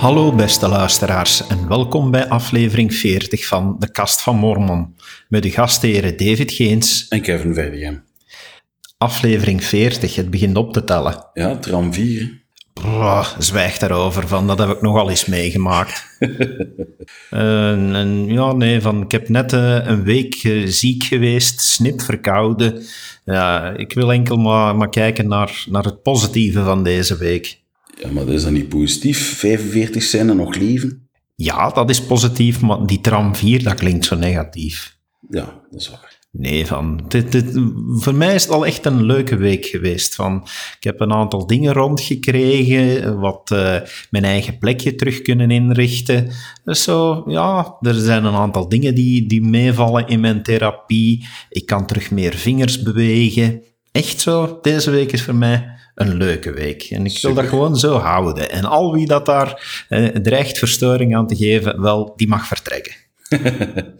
Hallo beste luisteraars en welkom bij aflevering 40 van De Kast van Mormon met de gastheren David Geens En Kevin Verdiem. Aflevering 40, het begint op te tellen. Ja, tram 4. Brrr, zwijg daarover, van dat heb ik nogal eens meegemaakt. En- en ja, nee, van ik heb net eh, een week eh, ziek geweest, snip verkouden. Ja, ik wil enkel maar, maar kijken naar, naar het positieve van deze week. Ja, maar dat is dan niet positief. 45 zijn nog leven. Ja, dat is positief, maar die tram 4, dat klinkt zo negatief. Ja, dat is waar. Nee, van, dit, dit, voor mij is het al echt een leuke week geweest. Van, ik heb een aantal dingen rondgekregen, wat eh, mijn eigen plekje terug kunnen inrichten. Dus zo, ja, er zijn een aantal dingen die, die meevallen in mijn therapie. Ik kan terug meer vingers bewegen. Echt zo, deze week is voor mij een leuke week. En ik wil dat gewoon zo houden. En al wie dat daar eh, dreigt verstoring aan te geven, wel, die mag vertrekken.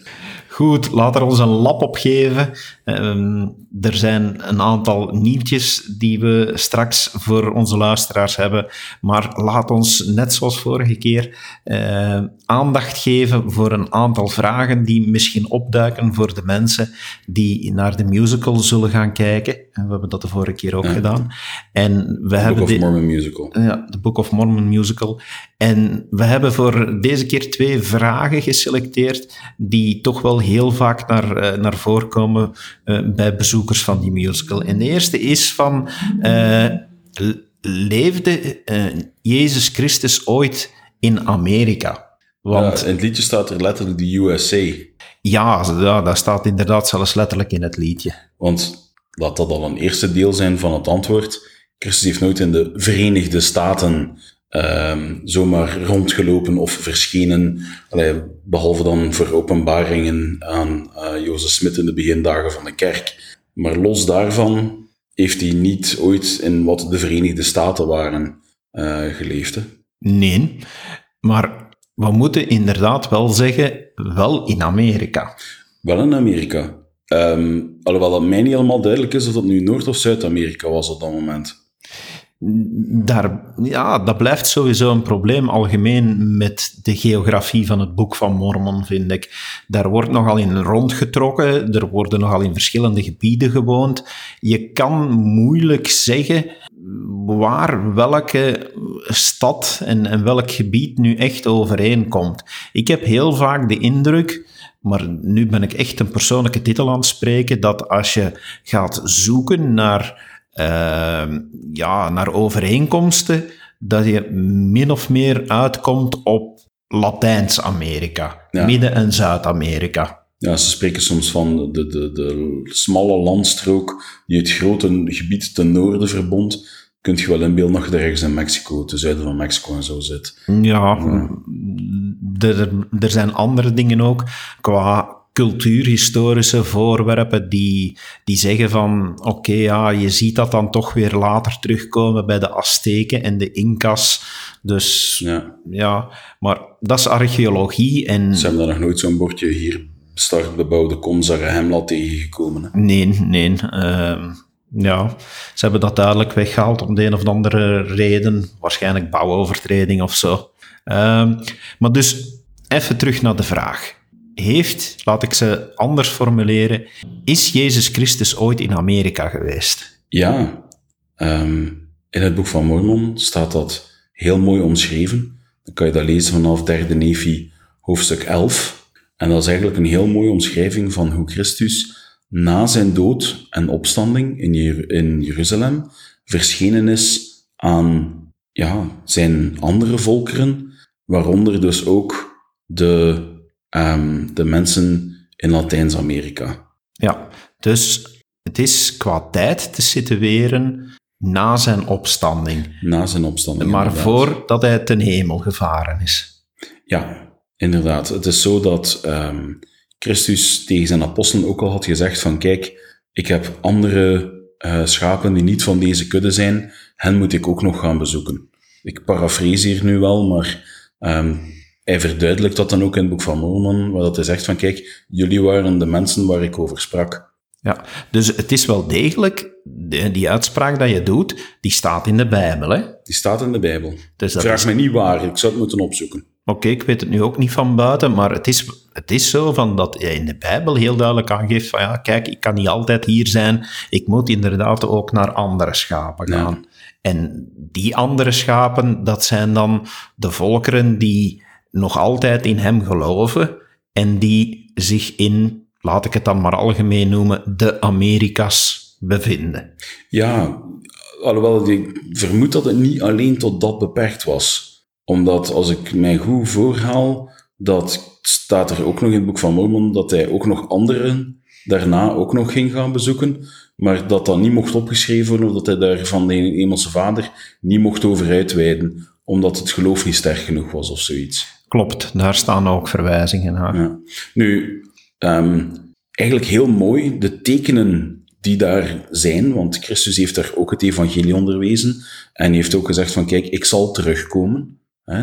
Goed, laat er ons een lap op geven. Ehm, er zijn een aantal nieuwtjes die we straks voor onze luisteraars hebben. Maar laat ons, net zoals vorige keer, eh, aandacht geven voor een aantal vragen die misschien opduiken voor de mensen die naar de musical zullen gaan kijken. En we hebben dat de vorige keer ook gedaan. En we hebben Book of Mormon musical. ja, de Book of Mormon musical. En we hebben voor deze keer twee vragen geselecteerd die toch wel heel vaak naar, eh, naar voren komen eh, bij bezoekers van die musical. En de eerste is van, eh, leefde Jezus Christus ooit in Amerika? Want Ja, in het liedje staat er letterlijk de USA. ja, ja, dat staat inderdaad zelfs letterlijk in het liedje. Want laat dat al een eerste deel zijn van het antwoord. Christus heeft nooit in de Verenigde Staten ehm, zomaar rondgelopen of verschenen. Allee, behalve dan voor openbaringen aan eh Jozef Smit in de begindagen van de kerk. Maar los daarvan heeft hij niet ooit in wat de Verenigde Staten waren eh, geleefd. Hè? Nee, maar we moeten inderdaad wel zeggen, wel in Amerika. Wel in Amerika. Ehm, alhoewel het mij niet helemaal duidelijk is of dat nu Noord- of Zuid-Amerika was op dat moment. Daar, ja, dat blijft sowieso een probleem algemeen met de geografie van het Boek van Mormon, vind ik. Daar wordt nogal in rondgetrokken, er worden nogal in verschillende gebieden gewoond. Je kan moeilijk zeggen waar welke stad en, en welk gebied nu echt overeenkomt. Ik heb heel vaak de indruk, maar nu ben ik echt een persoonlijke titel aan het spreken, dat als je gaat zoeken naar ja, naar overeenkomsten, dat je min of meer uitkomt op Latijns-Amerika, Ja. Midden- en Zuid-Amerika. Ja, ze spreken soms van de, de, de smalle landstrook die het grote gebied ten noorden verbond. Kunt je wel inbeelden dat je ergens in Mexico, ten zuiden van Mexico en zo zit. Ja, er, er zijn andere dingen ook qua cultuurhistorische voorwerpen die, die zeggen van oké, ja, je ziet dat dan toch weer later terugkomen bij de Azteken en de Incas. Dus Ja. ja, maar dat is archeologie en Ze hebben daar nog nooit zo'n bordje hier start bebouwde kom Zarahemla tegengekomen. Hè? nee, nee. ehm, ja, ze hebben dat duidelijk weggehaald om de een of andere reden, waarschijnlijk bouwovertreding of zo. Ehm, maar dus even terug naar de vraag. Heeft, laat ik ze anders formuleren, is Jezus Christus ooit in Amerika geweest? Ja, ehm, in het boek van Mormon staat dat heel mooi omschreven. Dan kan je dat lezen vanaf derde Nefi, hoofdstuk 11. En dat is eigenlijk een heel mooie omschrijving van hoe Christus na zijn dood en opstanding in, in Jeruzalem verschenen is aan ja, zijn andere volkeren, waaronder dus ook de, ehm, de mensen in Latijns-Amerika. Ja, dus het is qua tijd te situeren na zijn opstanding, Na zijn opstanding. maar inderdaad. voordat hij ten hemel gevaren is. Ja, inderdaad. Het is zo dat ehm, Christus tegen zijn apostelen ook al had gezegd van kijk, ik heb andere eh, schapen die niet van deze kudde zijn, hen moet ik ook nog gaan bezoeken. Ik parafraseer nu wel, maar ehm, hij verduidelijkt dat dan ook in het boek van Mormon, waar dat hij zegt van kijk, jullie waren de mensen waar ik over sprak. Ja, dus het is wel degelijk, die, die uitspraak dat je doet, die staat in de Bijbel. Hè? Die staat in de Bijbel. Dus dat Vraag is- me niet waar, ik zou het moeten opzoeken. Oké, ik weet het nu ook niet van buiten, maar het is, het is zo van dat je in de Bijbel heel duidelijk aangeeft van ja, kijk, ik kan niet altijd hier zijn, ik moet inderdaad ook naar andere schapen gaan. En die andere schapen, dat zijn dan de volkeren die nog altijd in hem geloven en die zich in, laat ik het dan maar algemeen noemen, de Amerika's bevinden. Ja, alhoewel ik vermoed dat het niet alleen tot dat beperkt was. Omdat, als ik mij goed voorhaal, dat staat er ook nog in het Boek van Mormon, dat hij ook nog anderen daarna ook nog ging gaan bezoeken, maar dat dat niet mocht opgeschreven worden, of dat hij daar van de Hemelse Vader niet mocht over uitweiden, omdat het geloof niet sterk genoeg was of zoiets. Klopt, daar staan ook verwijzingen naar. Ja. Nu, ehm, eigenlijk heel mooi, de tekenen die daar zijn, want Christus heeft daar ook het evangelie onderwezen en heeft ook gezegd van, kijk, ik zal terugkomen.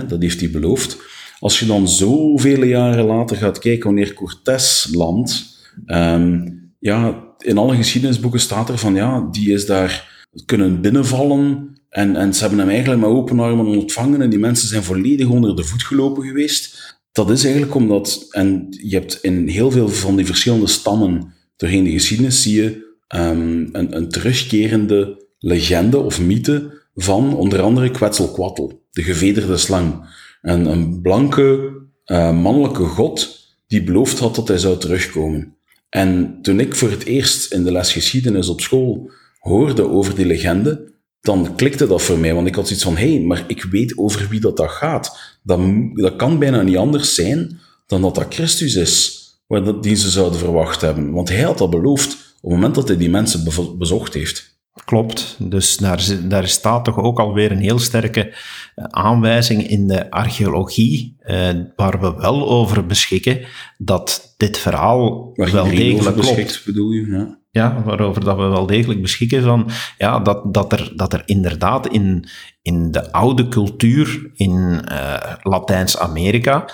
Dat heeft hij beloofd. Als je dan zoveel jaren later gaat kijken wanneer Cortés landt, ehm, ja, in alle geschiedenisboeken staat er van, ja, die is daar kunnen binnenvallen en, en ze hebben hem eigenlijk met open armen ontvangen en die mensen zijn volledig onder de voet gelopen geweest. Dat is eigenlijk omdat, en je hebt in heel veel van die verschillende stammen doorheen de geschiedenis, zie je ehm, een, een terugkerende legende of mythe van onder andere Quetzalcoatl, de gevederde slang. En een blanke, eh, mannelijke god die beloofd had dat hij zou terugkomen. En toen ik voor het eerst in de les geschiedenis op school hoorde over die legende, dan klikte dat voor mij, want ik had zoiets van, hé, hey, maar ik weet over wie dat, dat gaat. Dat, dat kan bijna niet anders zijn dan dat dat Christus is, waar dat, die ze zouden verwacht hebben. Want hij had dat beloofd op het moment dat hij die mensen bezocht heeft. Klopt. Dus daar, daar staat toch ook alweer een heel sterke eh, aanwijzing in de archeologie, eh, waar we wel over beschikken, dat dit verhaal Waar wel degelijk klopt. beschikt, bedoel je? Ja. Ja, waarover dat we wel degelijk beschikken van, ja, dat, dat, er, dat er inderdaad in, in de oude cultuur in eh, Latijns-Amerika,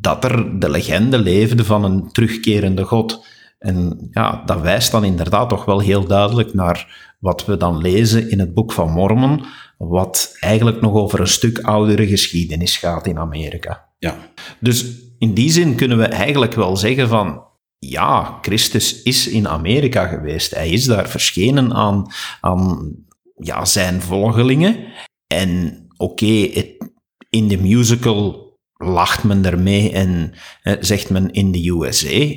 dat er de legende leefde van een terugkerende god. En ja, dat wijst dan inderdaad toch wel heel duidelijk naar wat we dan lezen in het boek van Mormon, wat eigenlijk nog over een stuk oudere geschiedenis gaat in Amerika. ja. Dus in die zin kunnen we eigenlijk wel zeggen van, ja, Christus is in Amerika geweest. Hij is daar verschenen aan, aan ja, zijn volgelingen. En oké, in de musical lacht men ermee en eh, zegt men in de USA.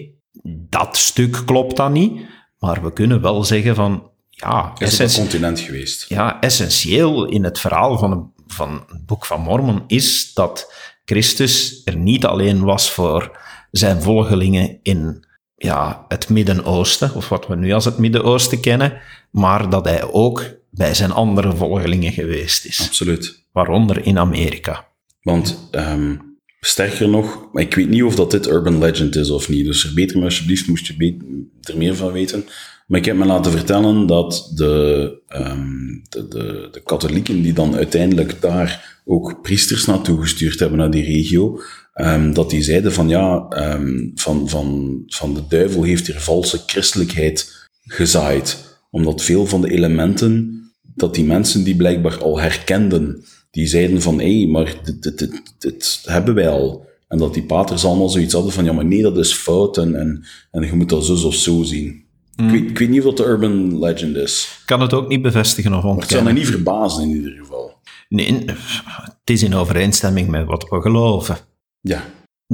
Dat stuk klopt dan niet, maar we kunnen wel zeggen van, ja, Is essentie- continent geweest. ja, essentieel in het verhaal van, een- van het boek van Mormon is dat Christus er niet alleen was voor zijn volgelingen in ja, het Midden-Oosten, of wat we nu als het Midden-Oosten kennen, maar dat hij ook bij zijn andere volgelingen geweest is, Absoluut. waaronder in Amerika. Want ehm, sterker nog, maar ik weet niet of dat dit urban legend is of niet, dus verbeter me alsjeblieft, moest je er meer van weten. Maar ik heb me laten vertellen dat de, ehm, de, de, de katholieken die dan uiteindelijk daar ook priesters naartoe gestuurd hebben naar die regio, ehm, dat die zeiden van ja, ehm, van, van, van de duivel heeft hier valse christelijkheid gezaaid. Omdat veel van de elementen dat die mensen die blijkbaar al herkenden, die zeiden van, hé, maar dit, dit, dit, dit hebben wij al. En dat die paters allemaal zoiets hadden van, ja, maar nee, dat is fout en, en, en je moet dat zo of zo zien. Ik, weet, ik weet niet of dat de urban legend is. Ik kan het ook niet bevestigen of Maar het zou me ontkennen. niet verbazen in ieder geval. Nee, het is in overeenstemming met wat we geloven. Ja,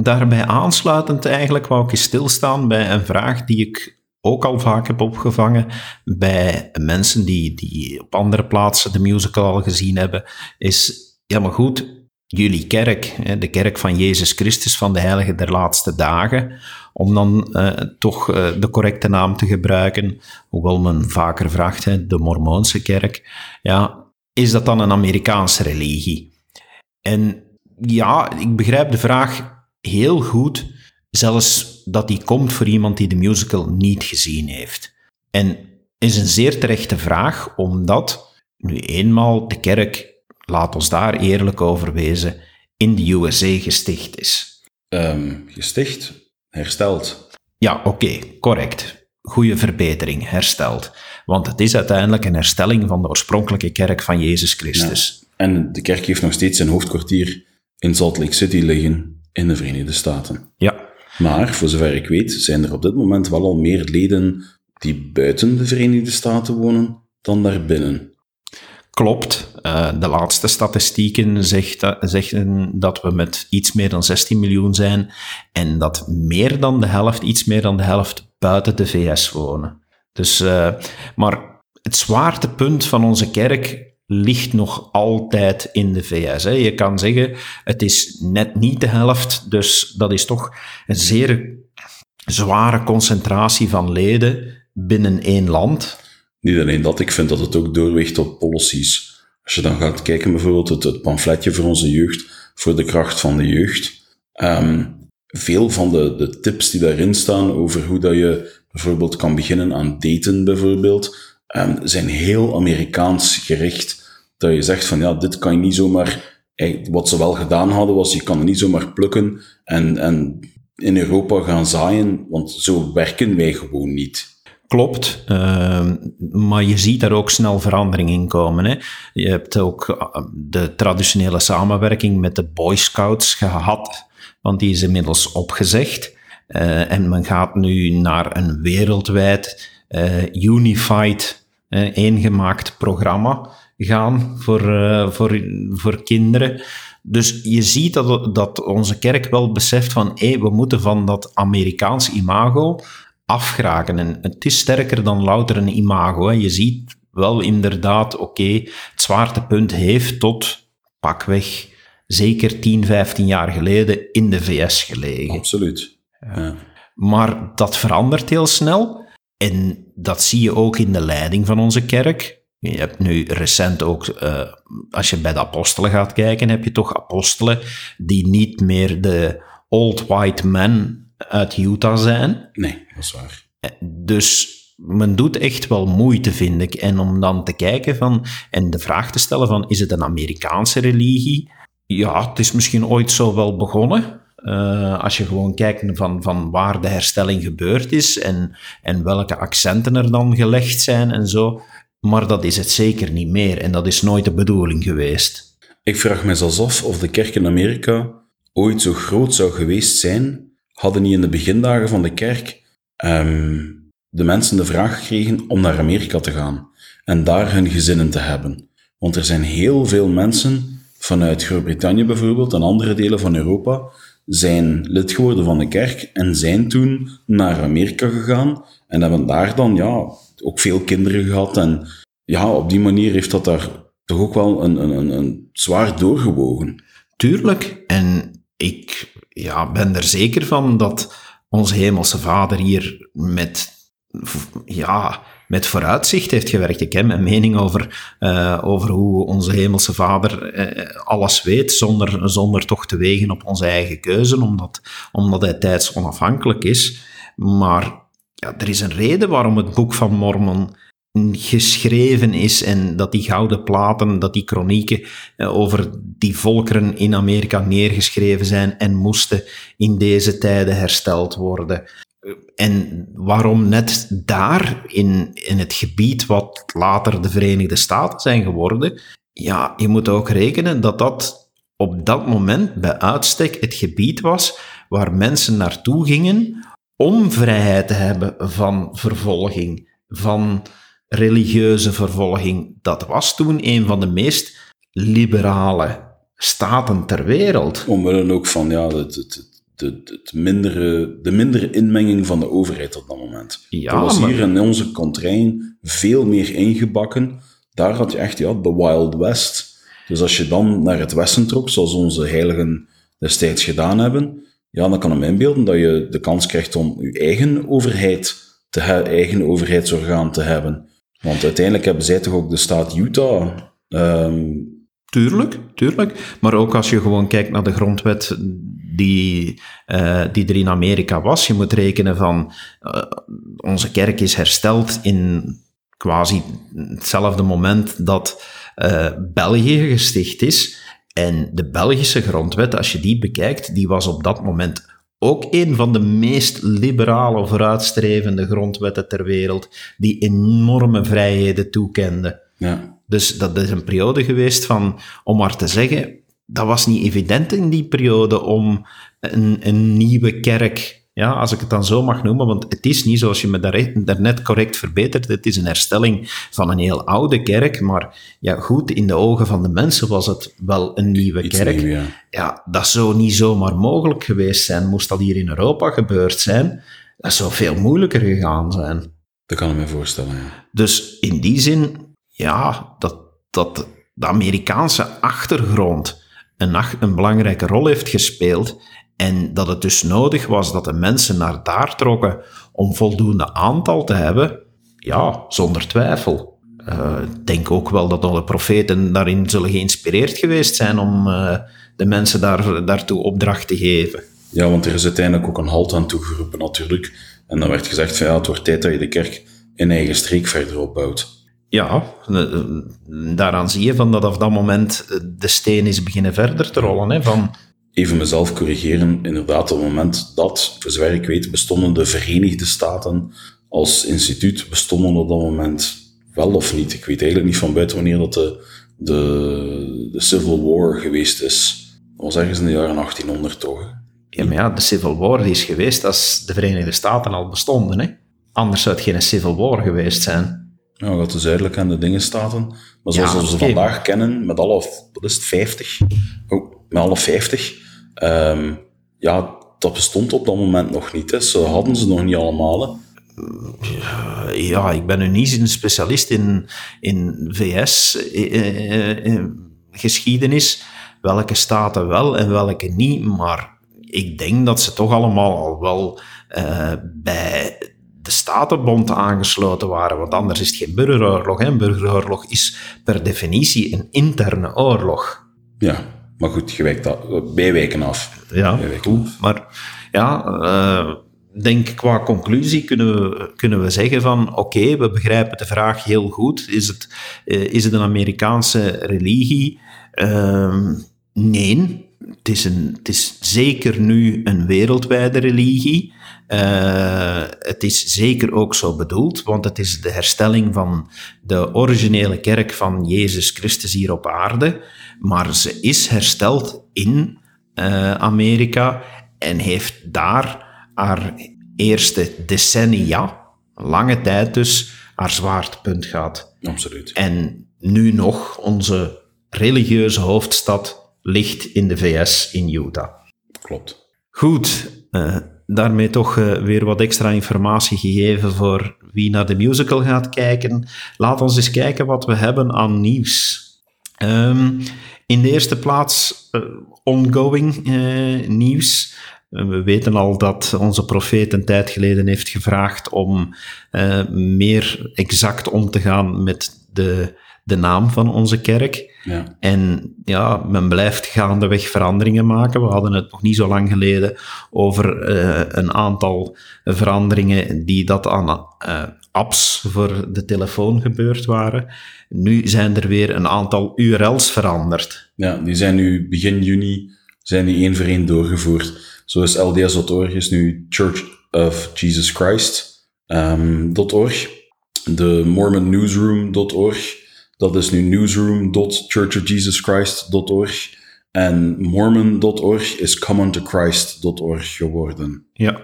Daarbij aansluitend eigenlijk wou ik eens stilstaan bij een vraag die ik ook al vaak heb opgevangen bij mensen die, die op andere plaatsen de musical al gezien hebben, is, ja maar goed, jullie kerk, de kerk van Jezus Christus van de Heilige der Laatste Dagen, om dan eh, toch eh, de correcte naam te gebruiken, hoewel men vaker vraagt, hè, de Mormoonse kerk, ja, is dat dan een Amerikaanse religie? En ja, ik begrijp de vraag heel goed, zelfs dat die komt voor iemand die de musical niet gezien heeft. En is een zeer terechte vraag, omdat nu eenmaal de kerk, laat ons daar eerlijk over wezen, in de USA gesticht is. Ehm, gesticht, hersteld. Ja, oké, correct. goede verbetering hersteld. Want het is uiteindelijk een herstelling van de oorspronkelijke kerk van Jezus Christus. En de kerk heeft nog steeds zijn hoofdkwartier in Salt Lake City liggen, in de Verenigde Staten. Ja. Maar, voor zover ik weet, zijn er op dit moment wel al meer leden die buiten de Verenigde Staten wonen dan daarbinnen. Klopt. Uh, de laatste statistieken zegt, zeggen dat we met iets meer dan 16 miljoen zijn en dat meer dan de helft, iets meer dan de helft, buiten de VS wonen. Dus, uh, maar het zwaartepunt van onze kerk ligt nog altijd in de VS. Hè. Je kan zeggen, het is net niet de helft, dus dat is toch een zeer zware concentratie van leden binnen één land. Niet alleen dat, ik vind dat het ook doorweegt op policies. Als je dan gaat kijken, bijvoorbeeld het, pamfletje voor onze jeugd, voor de kracht van de jeugd. Um, veel van de, de tips die daarin staan over hoe dat je bijvoorbeeld kan beginnen aan daten, bijvoorbeeld, zijn heel Amerikaans gericht. Dat je zegt van ja, dit kan je niet zomaar. Wat ze wel gedaan hadden, was je kan het niet zomaar plukken en, en in Europa gaan zaaien, want zo werken wij gewoon niet. Klopt, uh, maar je ziet daar ook snel verandering in komen. Hè. Je hebt ook eh, de traditionele samenwerking met de Boy Scouts gehad, want die is inmiddels opgezegd. Uh, en men gaat nu naar een wereldwijd unified, eengemaakt programma gaan voor, voor, voor kinderen. Dus je ziet dat, dat onze kerk wel beseft van hé, we moeten van dat Amerikaans imago afgeraken. En het is sterker dan louter een imago. Hè. Je ziet wel inderdaad, oké, het zwaartepunt heeft tot pakweg zeker 10, 15 jaar geleden in de VS gelegen. Absoluut. Ja. Maar dat verandert heel snel. En dat zie je ook in de leiding van onze kerk. Je hebt nu recent ook, uh, als je bij de apostelen gaat kijken, heb je toch apostelen die niet meer de old white men uit Utah zijn. Nee, dat is waar. Dus men doet echt wel moeite, vind ik. En om dan te kijken van, en de vraag te stellen van, is het een Amerikaanse religie? Ja, het is misschien ooit zo wel begonnen. Uh, als je gewoon kijkt van, van waar de herstelling gebeurd is en, en welke accenten er dan gelegd zijn en zo. Maar dat is het zeker niet meer en dat is nooit de bedoeling geweest. Ik vraag me zelfs af of de kerk in Amerika ooit zo groot zou geweest zijn hadden niet in de begindagen van de kerk um, de mensen de vraag gekregen om naar Amerika te gaan en daar hun gezinnen te hebben. Want er zijn heel veel mensen vanuit Groot-Brittannië bijvoorbeeld en andere delen van Europa zijn lid geworden van de kerk en zijn toen naar Amerika gegaan en hebben daar dan ja, ook veel kinderen gehad. En ja, op die manier heeft dat daar toch ook wel een, een, een zwaar doorgewogen. Tuurlijk. En ik ja, ben er zeker van dat onze hemelse vader hier met, ja, met vooruitzicht heeft gewerkt. Ik heb mijn mening over, uh, over hoe onze hemelse vader uh, alles weet, zonder, zonder toch te wegen op onze eigen keuze, omdat, omdat hij tijds onafhankelijk is. Maar ja, er is een reden waarom het boek van Mormon geschreven is en dat die gouden platen, dat die chronieken eh, over die volkeren in Amerika neergeschreven zijn en moesten in deze tijden hersteld worden. En waarom net daar, in, in het gebied wat later de Verenigde Staten zijn geworden, ja, je moet ook rekenen dat dat op dat moment bij uitstek het gebied was waar mensen naartoe gingen om vrijheid te hebben van vervolging, van religieuze vervolging. Dat was toen een van de meest liberale staten ter wereld. Omwille ook van ja, het, het, het, het, mindere, de mindere inmenging van de overheid op dat moment. Ja, dat was hier in onze contrain veel meer ingebakken. Daar had je echt ja, de Wild West. Dus als je dan naar het westen trok, zoals onze heiligen destijds gedaan hebben, ja, dan kan ik me inbeelden dat je de kans krijgt om je eigen overheid te eigen overheidsorgaan te hebben. Want uiteindelijk hebben zij toch ook de staat Utah. Um... Tuurlijk, tuurlijk. Maar ook als je gewoon kijkt naar de grondwet die, uh, die er in Amerika was. Je moet rekenen van uh, onze kerk is hersteld in quasi hetzelfde moment dat uh, België gesticht is. En de Belgische grondwet, als je die bekijkt, die was op dat moment ook een van de meest liberale, vooruitstrevende grondwetten ter wereld, die enorme vrijheden toekende. Ja. Dus dat is een periode geweest van, om maar te zeggen, dat was niet evident in die periode om een, een nieuwe kerk ja, als ik het dan zo mag noemen, want het is niet zoals je me daar, daarnet correct verbetert, het is een herstelling van een heel oude kerk, maar ja, goed, in de ogen van de mensen was het wel een nieuwe Iets kerk. nieuw, ja. ja, dat zou niet zomaar mogelijk geweest zijn. Moest dat hier in Europa gebeurd zijn, dat zou veel moeilijker gegaan zijn. Dat kan ik me voorstellen, ja. Dus in die zin, ja, dat, dat de Amerikaanse achtergrond een, een belangrijke rol heeft gespeeld en dat het dus nodig was dat de mensen naar daar trokken om voldoende aantal te hebben, ja, zonder twijfel. Eh, Ik denk ook wel dat alle profeten daarin zullen geïnspireerd geweest zijn om eh, de mensen daar, daartoe opdracht te geven. Ja, want er is uiteindelijk ook een halt aan toegeroepen natuurlijk. En dan werd gezegd van ja, het wordt tijd dat je de kerk in eigen streek verder opbouwt. Ja, daaraan zie je van dat op dat moment eh, de steen is beginnen verder te rollen. Hè, van, Even mezelf corrigeren, inderdaad, op het moment dat, voor zover ik weet, bestonden de Verenigde Staten als instituut, bestonden op dat moment wel of niet. Ik weet eigenlijk niet van buiten wanneer dat de, de, de Civil War geweest is. Dat was ergens in de jaren 1800 toch? ja, maar ja, de Civil War is geweest als de Verenigde Staten al bestonden. Hè. Anders zou het geen Civil War geweest zijn. Ja, dat de zuidelijke en de dingen staten. Maar zoals Ja, we ze vandaag kennen, met alle, wat is het, 50? Oh, met alle 50. ehm, ja, dat bestond op dat moment nog niet. Hè. Ze hadden ze nog niet allemaal. Hè. Eh, Ja, ik ben nu niet een specialist in, in VS-geschiedenis. welke staten wel en welke niet. Maar ik denk dat ze toch allemaal al wel eh, bij de Statenbond aangesloten waren. Want anders is het geen burgeroorlog. Een burgeroorlog is per definitie een interne oorlog. Ja, maar goed, je wijkt dat, bijwijken af. Ja, goed. af. Maar ja, eh, denk qua conclusie kunnen we, kunnen we zeggen van oké, we begrijpen de vraag heel goed. Is het, eh, is het een Amerikaanse religie? Ehm, nee, het is, een, het is zeker nu een wereldwijde religie. Eh, het is zeker ook zo bedoeld, want het is de herstelling van de originele kerk van Jezus Christus hier op aarde. Maar ze is hersteld in eh, Amerika en heeft daar haar eerste decennia, lange tijd dus, haar zwaartepunt gehad. Absoluut. En nu nog, onze religieuze hoofdstad ligt in de VS, in Utah. Klopt. Goed, eh, daarmee toch eh, weer wat extra informatie gegeven voor wie naar de musical gaat kijken. Laat ons eens kijken wat we hebben aan nieuws. Ehm, in de eerste plaats eh, ongoing eh, nieuws. We weten al dat onze profeet een tijd geleden heeft gevraagd om meer exact om te gaan met de, de naam van onze kerk. Ja. En ja, men blijft gaandeweg veranderingen maken. We hadden het nog niet zo lang geleden over eh, een aantal veranderingen die dat aan eh, apps voor de telefoon gebeurd waren. Nu zijn er weer een aantal URL's veranderd. ja, die zijn nu begin juni zijn die één voor één doorgevoerd. Zo is LDS.org is nu Church of Jesus Christ ehm. De Mormon Newsroom.org, dat is nu newsroom.churchofjesuschrist.org. En Mormon.org is commontochrist.org geworden. Ja,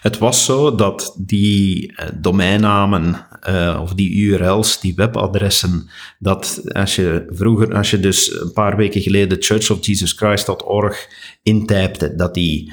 het was zo dat die eh, domeinnamen eh, of die URL's, die webadressen, dat als je vroeger, als je dus een paar weken geleden churchofjesuschrist.org intypte, dat die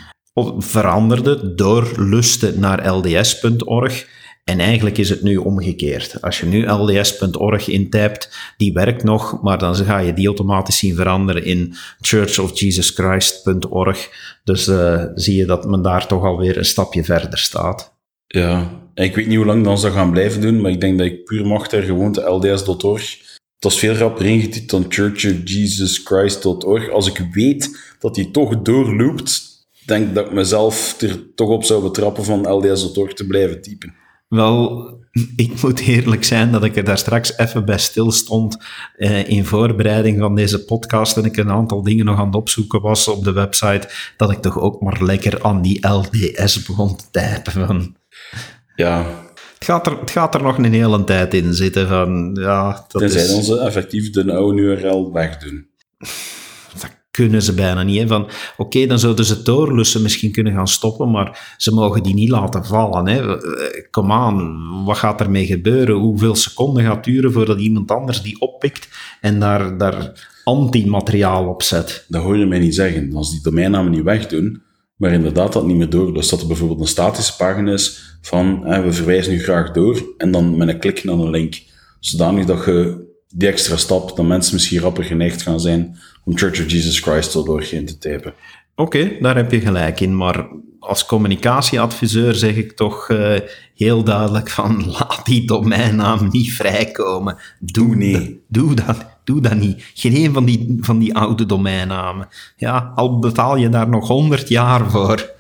veranderde door lusten naar lds.org. En eigenlijk is het nu omgekeerd. Als je nu lds.org intypt, die werkt nog, maar dan ga je die automatisch zien veranderen in churchofjesuschrist.org. Dus eh, zie je dat men daar toch alweer een stapje verder staat. Ja, ik weet niet hoe lang dan ze gaan blijven doen, maar ik denk dat ik puur mag ter gewoonte LDS.org. Dat is veel rapper ingetypt dan churchofjesuschrist.org. Als ik weet dat die toch doorloopt, denk dat ik mezelf er toch op zou betrappen van LDS.org te blijven typen. Wel, ik moet eerlijk zijn dat ik er daar straks even bij stilstond eh, in voorbereiding van deze podcast en ik een aantal dingen nog aan het opzoeken was op de website, dat ik toch ook maar lekker aan die LDS begon te typen. Van. Ja. Het, gaat er, het gaat er nog een hele tijd in zitten. Van, ja, dat Tenzij is, onze effectief de oude URL wegdoen. Kunnen ze bijna niet. Hè. Van, oké, dan zouden ze doorlussen misschien kunnen gaan stoppen, maar ze mogen die niet laten vallen. Hè. Eh, Kom aan, wat gaat ermee gebeuren? Hoeveel seconden gaat duren voordat iemand anders die oppikt en daar, daar antimateriaal op zet? Dat hoor je mij niet zeggen. Als die domeinnamen niet wegdoen, maar inderdaad dat niet meer doorlust, dat er bijvoorbeeld een statische pagina is van eh, we verwijzen nu graag door en dan met een klik naar een link. Zodanig dat je die extra stap, dat mensen misschien rapper geneigd gaan zijn om Church of Jesus Christ er doorheen te typen. Oké, daar heb je gelijk in, maar als communicatieadviseur zeg ik toch eh, heel duidelijk van laat die domeinnaam niet vrijkomen. Doe, nee. dat, doe, dat, doe dat niet. Geen een van die, van die oude domeinnamen. Ja, al betaal je daar nog honderd jaar voor.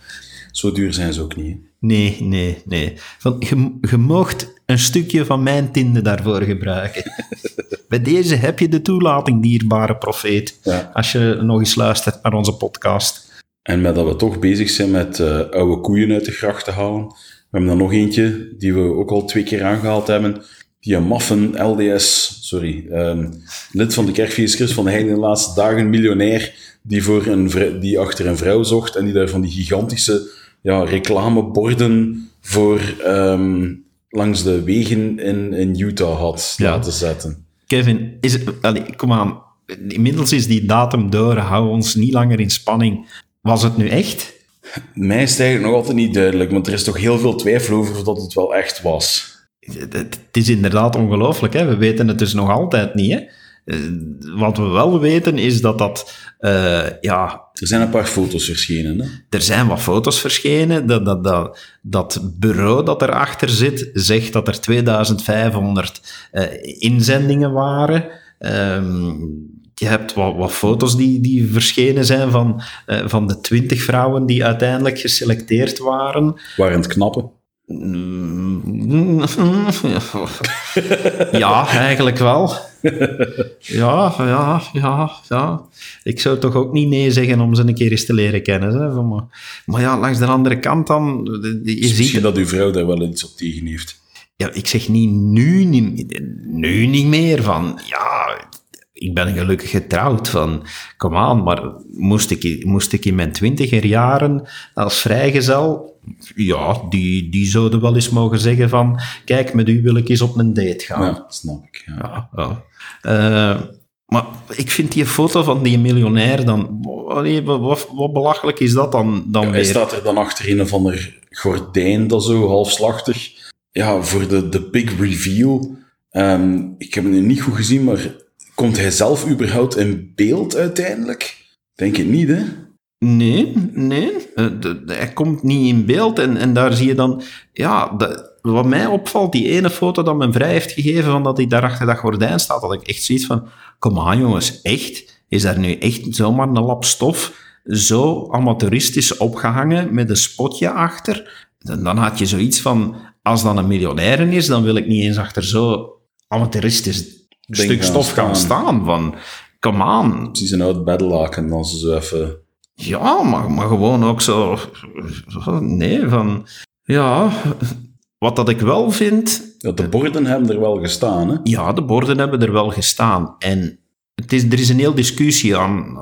Zo duur zijn ze ook niet. hè. Nee, nee, nee. Van, je, je moogt een stukje van mijn tinde daarvoor gebruiken. Bij deze heb je de toelating, dierbare profeet. Ja. Als je nog eens luistert naar onze podcast. En met dat we toch bezig zijn met eh, oude koeien uit de gracht te halen, we hebben er nog eentje die we ook al twee keer aangehaald hebben. Die een maffen LDS, sorry, ehm, lid van de kerkvieskers van de Heilige Laatste Dagen, miljonair, die, voor een die achter een vrouw zocht en die daar van die gigantische ja, reclameborden voor ehm, langs de wegen in, in Utah had Ja. laten zetten. Kevin, is het, kom aan. Inmiddels is die datum door. Hou ons niet langer in spanning. Was het nu echt? Mij is het eigenlijk nog altijd niet duidelijk, want er is toch heel veel twijfel over of dat het wel echt was. Het, het is inderdaad ongelooflijk. Hè? We weten het dus nog altijd niet. Hè? Eh, Wat we wel weten is dat dat... eh, ja, Er zijn een paar foto's verschenen. Hè? er zijn wat foto's verschenen. Dat, dat, dat, dat bureau dat erachter zit, zegt dat er 2500 eh, inzendingen waren. Ehm, je hebt wat, wat foto's die, die verschenen zijn van, eh, van de 20 vrouwen die uiteindelijk geselecteerd waren. Waren het knappen? Ja, eigenlijk wel. Ja, ja, ja, ja. Ik zou toch ook niet nee zeggen om ze een keer eens te leren kennen. Hè? Maar, maar ja, langs de andere kant dan... Je Misschien ziet, dat uw vrouw daar wel iets op tegen heeft. ja, ik zeg niet nu, niet nu niet meer van... Ja, ik ben gelukkig getrouwd van... Kom aan, maar moest ik, moest ik in mijn twintiger jaren als vrijgezel... Ja, die, die zouden wel eens mogen zeggen van... Kijk, met u wil ik eens op een date gaan. Ja, snap ik. Ja. Ja, ja. Eh, maar ik vind die foto van die miljonair dan... Wat, wat, belachelijk is dat dan, dan Hij weer? staat er dan achter een of ander gordijn, dat zo halfslachtig. Ja, voor de, de big reveal. Ehm, ik heb het nu niet goed gezien, maar komt hij zelf überhaupt in beeld uiteindelijk? Denk het niet, hè? Nee, nee. Eh, hij komt niet in beeld en, en daar zie je dan... Ja, wat mij opvalt, die ene foto dat men vrij heeft gegeven van dat hij daar achter dat gordijn staat, dat ik echt zoiets van... Kom aan jongens, echt? Is daar nu echt zomaar een lap stof zo amateuristisch opgehangen met een spotje achter? Dan, dan had je zoiets van... Als dat een miljonair is, dan wil ik niet eens achter zo amateuristisch stuk stof gaan staan. staan. Van, kom aan, Het is een oud bedlaken, dan ze zo even... ja, maar, maar gewoon ook zo... Nee, van... Ja, wat dat ik wel vind... Ja, de borden hebben er wel gestaan, hè? Ja, de borden hebben er wel gestaan. En het is, er is een heel discussie aan...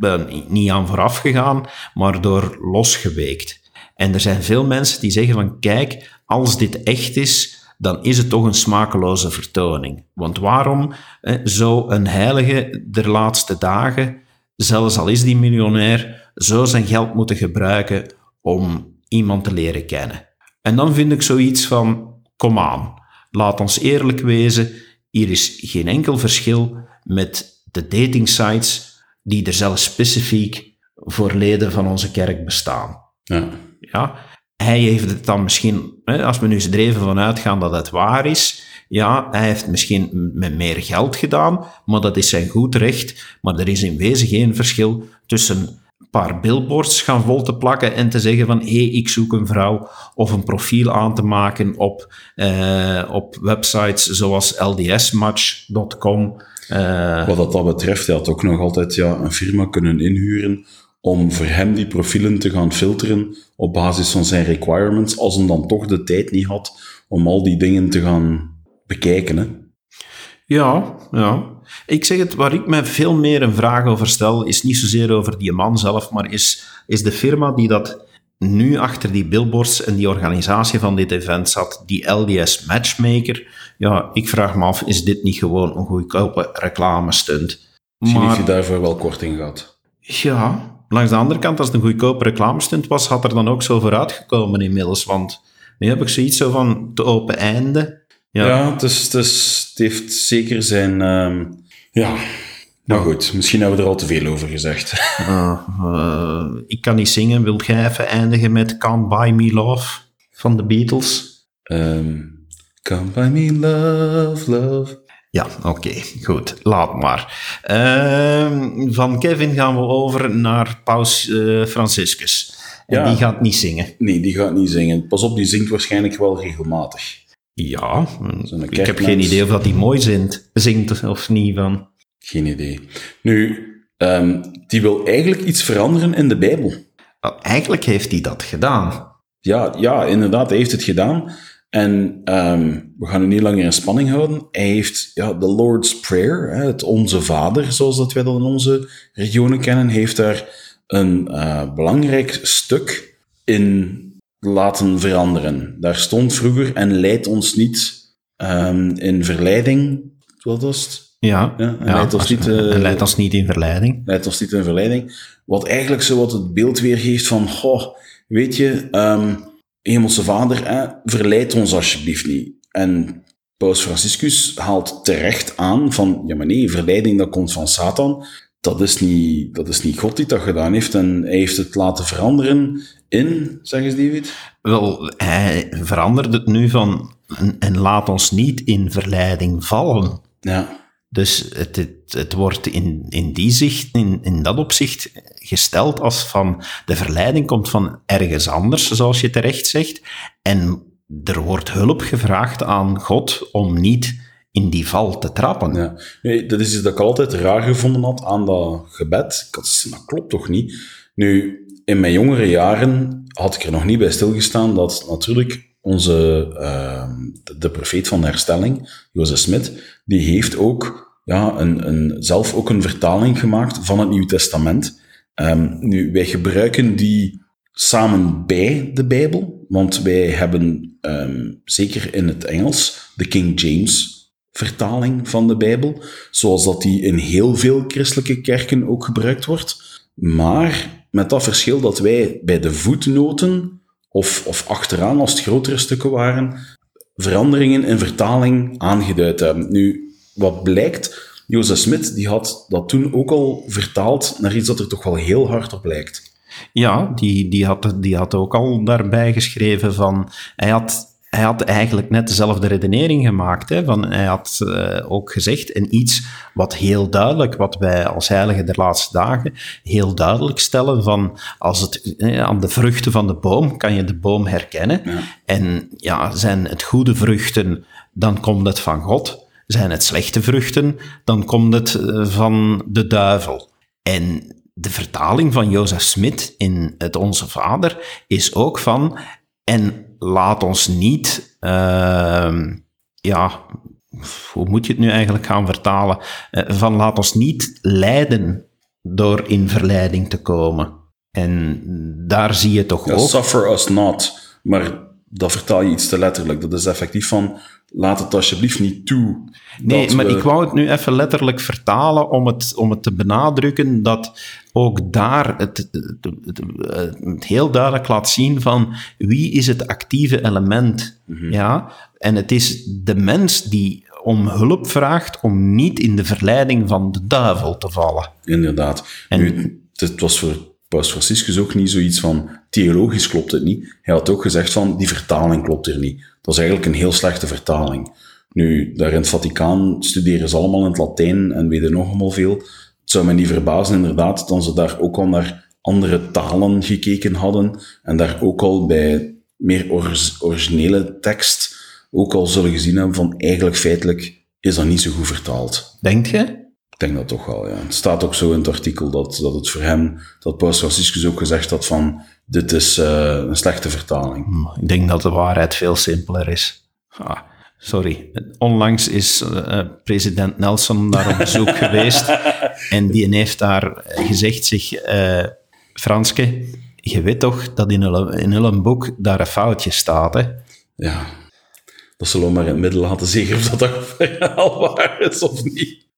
eh, niet aan vooraf gegaan, maar door losgeweekt. En er zijn veel mensen die zeggen van... Kijk, als dit echt is, dan is het toch een smakeloze vertoning. Want waarom eh, zou een heilige der laatste dagen, zelfs al is die miljonair, zo zijn geld moeten gebruiken om iemand te leren kennen? En dan vind ik zoiets van, kom aan, laat ons eerlijk wezen, hier is geen enkel verschil met de datingsites die er zelfs specifiek voor leden van onze kerk bestaan. Ja. Ja, hij heeft het dan misschien, als we nu eens er even van uitgaan dat het waar is, ja, hij heeft misschien met meer geld gedaan, maar dat is zijn goed recht. Maar er is in wezen geen verschil tussen paar billboards gaan vol te plakken en te zeggen van hé, hey, ik zoek een vrouw of een profiel aan te maken op, uh, op websites zoals ldsmatch.com. Uh, Wat dat, dat betreft, hij had ook nog altijd ja, een firma kunnen inhuren om voor hem die profielen te gaan filteren op basis van zijn requirements, als hij dan toch de tijd niet had om al die dingen te gaan bekijken. Hè? Ja, ja. Ik zeg het, waar ik me veel meer een vraag over stel, is niet zozeer over die man zelf, maar is, is de firma die dat nu achter die billboards en die organisatie van dit event zat, die LDS Matchmaker. Ja, ik vraag me af, is dit niet gewoon een goedkope reclamestunt? Misschien maar, heeft je daarvoor wel korting gehad. Ja, langs de andere kant, als het een goedkope reclamestunt was, had er dan ook zo vooruitgekomen inmiddels, want nu heb ik zoiets zo van te open einde. Ja, ja het, is, het, is, het heeft zeker zijn... Um, ja, nou goed, misschien hebben we er al te veel over gezegd. Uh, uh, ik kan niet zingen. Wilt jij even eindigen met Can't Buy Me Love van de Beatles? Um, Can't Buy Me Love, Love. Ja, oké, okay, goed. Laat maar. Uh, van Kevin gaan we over naar Paus uh, Franciscus. En ja. die gaat niet zingen. Nee, die gaat niet zingen. Pas op, die zingt waarschijnlijk wel regelmatig. Ja, ik heb geen idee of dat hij mooi zingt, zingt of niet van. Geen idee. Nu, um, die wil eigenlijk iets veranderen in de Bijbel. Eigenlijk heeft hij dat gedaan. Ja, ja inderdaad, hij heeft het gedaan. En um, we gaan nu niet langer in spanning houden. Hij heeft ja, de Lord's Prayer, het Onze Vader, zoals dat wij dat in onze regionen kennen, heeft daar een uh, belangrijk stuk in laten veranderen. Daar stond vroeger en leidt ons niet um, in verleiding. Wat was het? Ja, ja, en, ja, leidt ons niet, uh, leidt ons niet in verleiding. Leidt ons niet in verleiding. Wat eigenlijk zo wat het beeld weergeeft van, goh, weet je, um, Hemelse Vader, eh, verleid ons alsjeblieft niet. En Paus Franciscus haalt terecht aan van, ja maar nee, verleiding dat komt van Satan. Dat is niet, dat is niet God die dat gedaan heeft en hij heeft het laten veranderen in, zeg eens David? Wel, hij verandert het nu van en, en laat ons niet in verleiding vallen. Ja. Dus het, het, wordt in, in die zicht, in, in dat opzicht gesteld als van de verleiding komt van ergens anders, zoals je terecht zegt. En er wordt hulp gevraagd aan God om niet in die val te trappen. Ja. Nee, dat is iets dat ik altijd raar gevonden had aan dat gebed. dat klopt toch niet? Nu, in mijn jongere jaren had ik er nog niet bij stilgestaan dat natuurlijk onze, uh, de, profeet van de herstelling, Jozef Smit, die heeft ook ja, een, een, zelf ook een vertaling gemaakt van het Nieuw Testament. Um, nu, wij gebruiken die samen bij de Bijbel, want wij hebben um, zeker in het Engels de King James vertaling van de Bijbel, zoals dat die in heel veel christelijke kerken ook gebruikt wordt. Maar met dat verschil dat wij bij de voetnoten of, of achteraan, als het grotere stukken waren, veranderingen in vertaling aangeduid hebben. Nu, wat blijkt, Jozef Smit die had dat toen ook al vertaald naar iets dat er toch wel heel hard op lijkt. Ja, die, die, had, die had ook al daarbij geschreven van... Hij had hij had eigenlijk net dezelfde redenering gemaakt. Hè, van, hij had uh, ook gezegd, en iets wat heel duidelijk, wat wij als heiligen der laatste dagen heel duidelijk stellen, van als het eh, aan de vruchten van de boom kan je de boom herkennen. Ja. En ja, zijn het goede vruchten, dan komt het van God. Zijn het slechte vruchten, dan komt het uh, van de duivel. En de vertaling van Jozef Smit in het Onze Vader is ook van, en laat ons niet, uh, ja, hoe moet je het nu eigenlijk gaan vertalen? Uh, van laat ons niet leiden door in verleiding te komen. En daar zie je toch ja, ook... Suffer us not. Maar dat vertaal je iets te letterlijk. Dat is effectief van, laat het alsjeblieft niet toe. Nee, maar ik wou het nu even letterlijk vertalen om het, om het te benadrukken dat ook daar het, het, het, heel duidelijk laat zien van wie is het actieve element. Mm ja? En het is de mens die om hulp vraagt om niet in de verleiding van de duivel te vallen. Inderdaad. En, nu, het was voor Paus Franciscus ook niet zoiets van theologisch klopt het niet. Hij had ook gezegd van die vertaling klopt er niet. Dat is eigenlijk een heel slechte vertaling. Nu, daar in het Vaticaan studeren ze allemaal in het Latijn en weten nog allemaal veel. Het zou me niet verbazen inderdaad dat ze daar ook al naar andere talen gekeken hadden en daar ook al bij meer or- originele tekst ook al zullen gezien hebben van eigenlijk feitelijk is dat niet zo goed vertaald. Denk je? Ik denk dat toch wel, ja. Het staat ook zo in het artikel dat, dat het voor hem, dat Paus Franciscus ook gezegd had van dit is uh, een slechte vertaling. Hm, ik denk dat de waarheid veel simpeler is. Ah, sorry. Onlangs is uh, president Nelson daar op bezoek geweest en die heeft daar gezegd zich, uh, Franske, je weet toch dat in een, in een boek daar een foutje staat, hè? Ja, dat zullen we maar in het midden laten zeggen of dat dat al waar is of niet.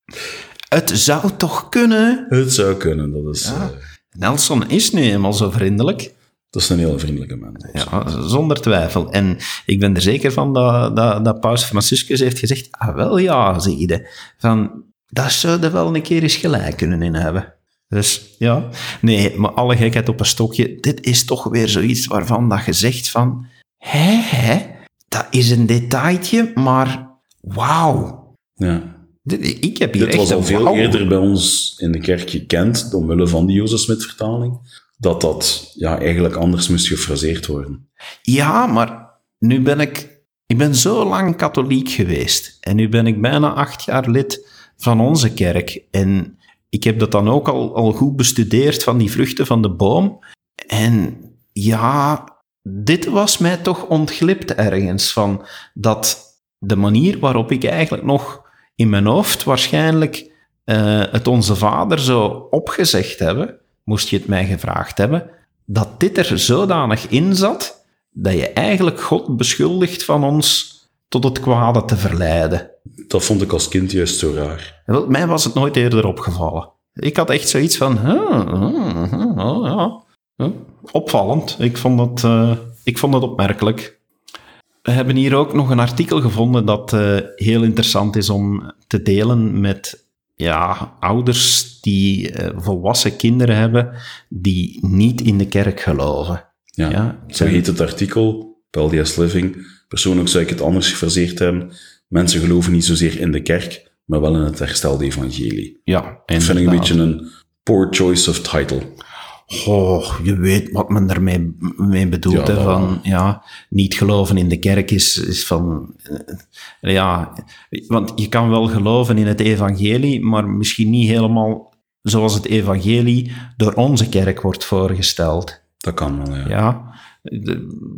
Het zou toch kunnen? Het zou kunnen, dat is... Ja. Nelson is nu eenmaal zo vriendelijk. Dat is een heel vriendelijke mens. Ja, zonder twijfel. En ik ben er zeker van dat, dat, dat Paus Franciscus heeft gezegd, ah wel ja, zie je. Van, dat zou er wel een keer eens gelijk kunnen in hebben. Dus ja, nee, maar alle gekheid op een stokje. Dit is toch weer zoiets waarvan dat je zegt van, hè, hè, dat is een detailtje, maar wauw. Ja. Ik heb hier Dit was al veel eerder bij ons in de kerk gekend, omwille van die Jozef Smit-vertaling, dat dat ja, eigenlijk anders moest gefraseerd worden. Ja, maar nu ben ik... Ik ben zo lang katholiek geweest. En nu ben ik bijna acht jaar lid van onze kerk. En ik heb dat dan ook al, al goed bestudeerd van die vruchten van de boom. En ja, dit was mij toch ontglipt ergens van dat de manier waarop ik eigenlijk nog in mijn hoofd waarschijnlijk uh, het Onze Vader zou opgezegd hebben, moest je het mij gevraagd hebben, dat dit er zodanig in zat dat je eigenlijk God beschuldigt van ons tot het kwade te verleiden. Dat vond ik als kind juist zo raar. Wel, mij was het nooit eerder opgevallen. Ik had echt zoiets van, huh, huh, huh, ja, opvallend. Ik vond, het, uh, ik vond het opmerkelijk. We hebben hier ook nog een artikel gevonden dat uh, heel interessant is om te delen met ja, ouders die uh, volwassen kinderen hebben die niet in de kerk geloven. Ja, ja zo heet het artikel, LDS Living. Persoonlijk zou ik het anders gefraseerd hebben. Mensen geloven niet zozeer in de kerk, maar wel in het herstelde evangelie. Ja, dat vind ik een beetje een poor choice of title. Oh, je weet wat men daarmee mee bedoelt. Ja, hè, van, ja, niet geloven in de kerk is, is van... Ja, want je kan wel geloven in het evangelie, maar misschien niet helemaal zoals het evangelie door onze kerk wordt voorgesteld. Dat kan wel, ja. Ja,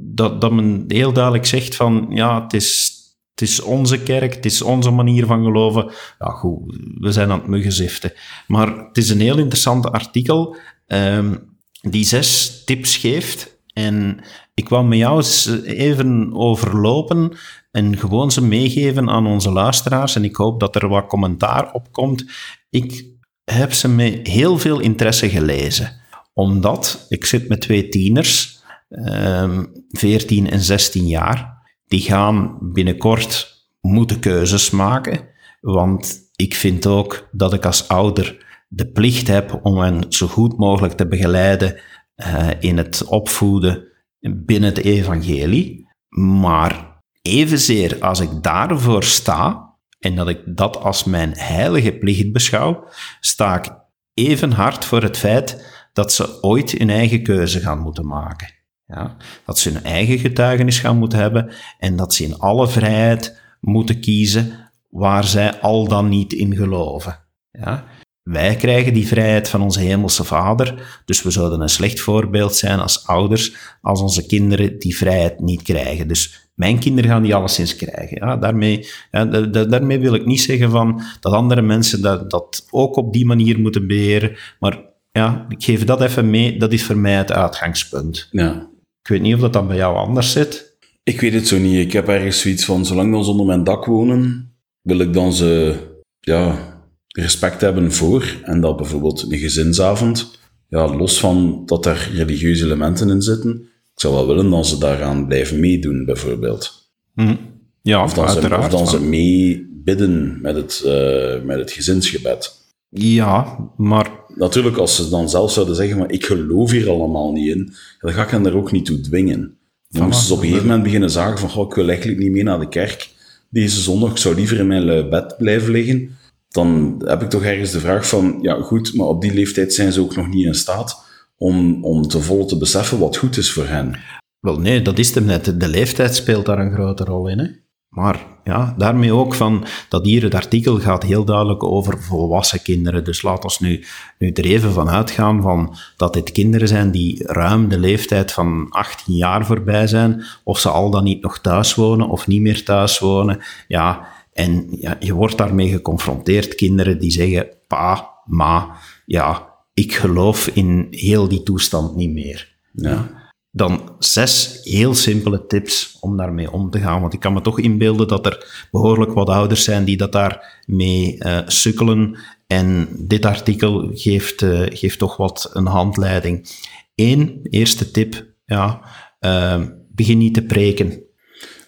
dat, dat men heel duidelijk zegt van, ja, het is, het is onze kerk, het is onze manier van geloven. Ja, goed, we zijn aan het muggenziften. Maar het is een heel interessant artikel um, die zes tips geeft. En ik wou met jou eens even overlopen en gewoon ze meegeven aan onze luisteraars. En ik hoop dat er wat commentaar op komt. Ik heb ze met heel veel interesse gelezen. Omdat ik zit met twee tieners, um, 14 en 16 jaar. Die gaan binnenkort moeten keuzes maken. Want ik vind ook dat ik als ouder de plicht heb om hen zo goed mogelijk te begeleiden uh, in het opvoeden binnen het evangelie. Maar evenzeer als ik daarvoor sta en dat ik dat als mijn heilige plicht beschouw, sta ik even hard voor het feit dat ze ooit hun eigen keuze gaan moeten maken. Ja? Dat ze hun eigen getuigenis gaan moeten hebben en dat ze in alle vrijheid moeten kiezen waar zij al dan niet in geloven. Ja? Wij krijgen die vrijheid van onze hemelse vader, dus we zouden een slecht voorbeeld zijn als ouders als onze kinderen die vrijheid niet krijgen. Dus mijn kinderen gaan die alleszins krijgen. Ja, daarmee, ja, daarmee wil ik niet zeggen van dat andere mensen dat, dat ook op die manier moeten beheren, maar ja, ik geef dat even mee, dat is voor mij het uitgangspunt. Ja. Ik weet niet of dat dan bij jou anders zit. Ik weet het zo niet. Ik heb ergens zoiets van, zolang ze onder mijn dak wonen, wil ik dan ze, ja, respect hebben voor. En dat bijvoorbeeld een gezinsavond, ja, los van dat er religieuze elementen in zitten, ik zou wel willen dat ze daaraan blijven meedoen, bijvoorbeeld. Hm. Ja, of dan uiteraard. Ze, of dan ze mee bidden met het, uh, met het gezinsgebed. Ja, maar... Natuurlijk, als ze dan zelf zouden zeggen, maar ik geloof hier allemaal niet in, dan ga ik hen daar ook niet toe dwingen. Dan moesten ze op een gegeven moment beginnen zagen van, goh, ik wil eigenlijk niet mee naar de kerk deze zondag, ik zou liever in mijn bed blijven liggen dan heb ik toch ergens de vraag van, ja goed, maar op die leeftijd zijn ze ook nog niet in staat om, om te volle te beseffen wat goed is voor hen. Wel nee, dat is hem net. De leeftijd speelt daar een grote rol in. Hè? Maar ja, daarmee ook van dat hier het artikel gaat heel duidelijk over volwassen kinderen. Dus laat ons nu, nu er even van uitgaan van dat dit kinderen zijn die ruim de leeftijd van 18 jaar voorbij zijn, of ze al dan niet nog thuis wonen of niet meer thuis wonen. Ja, en ja, je wordt daarmee geconfronteerd, kinderen die zeggen, pa, ma, ja, ik geloof in heel die toestand niet meer. Ja. Dan zes heel simpele tips om daarmee om te gaan. Want ik kan me toch inbeelden dat er behoorlijk wat ouders zijn die dat daarmee uh, sukkelen. En dit artikel geeft, uh, geeft toch wat een handleiding. Eén, eerste tip, ja, uh, begin niet te preken.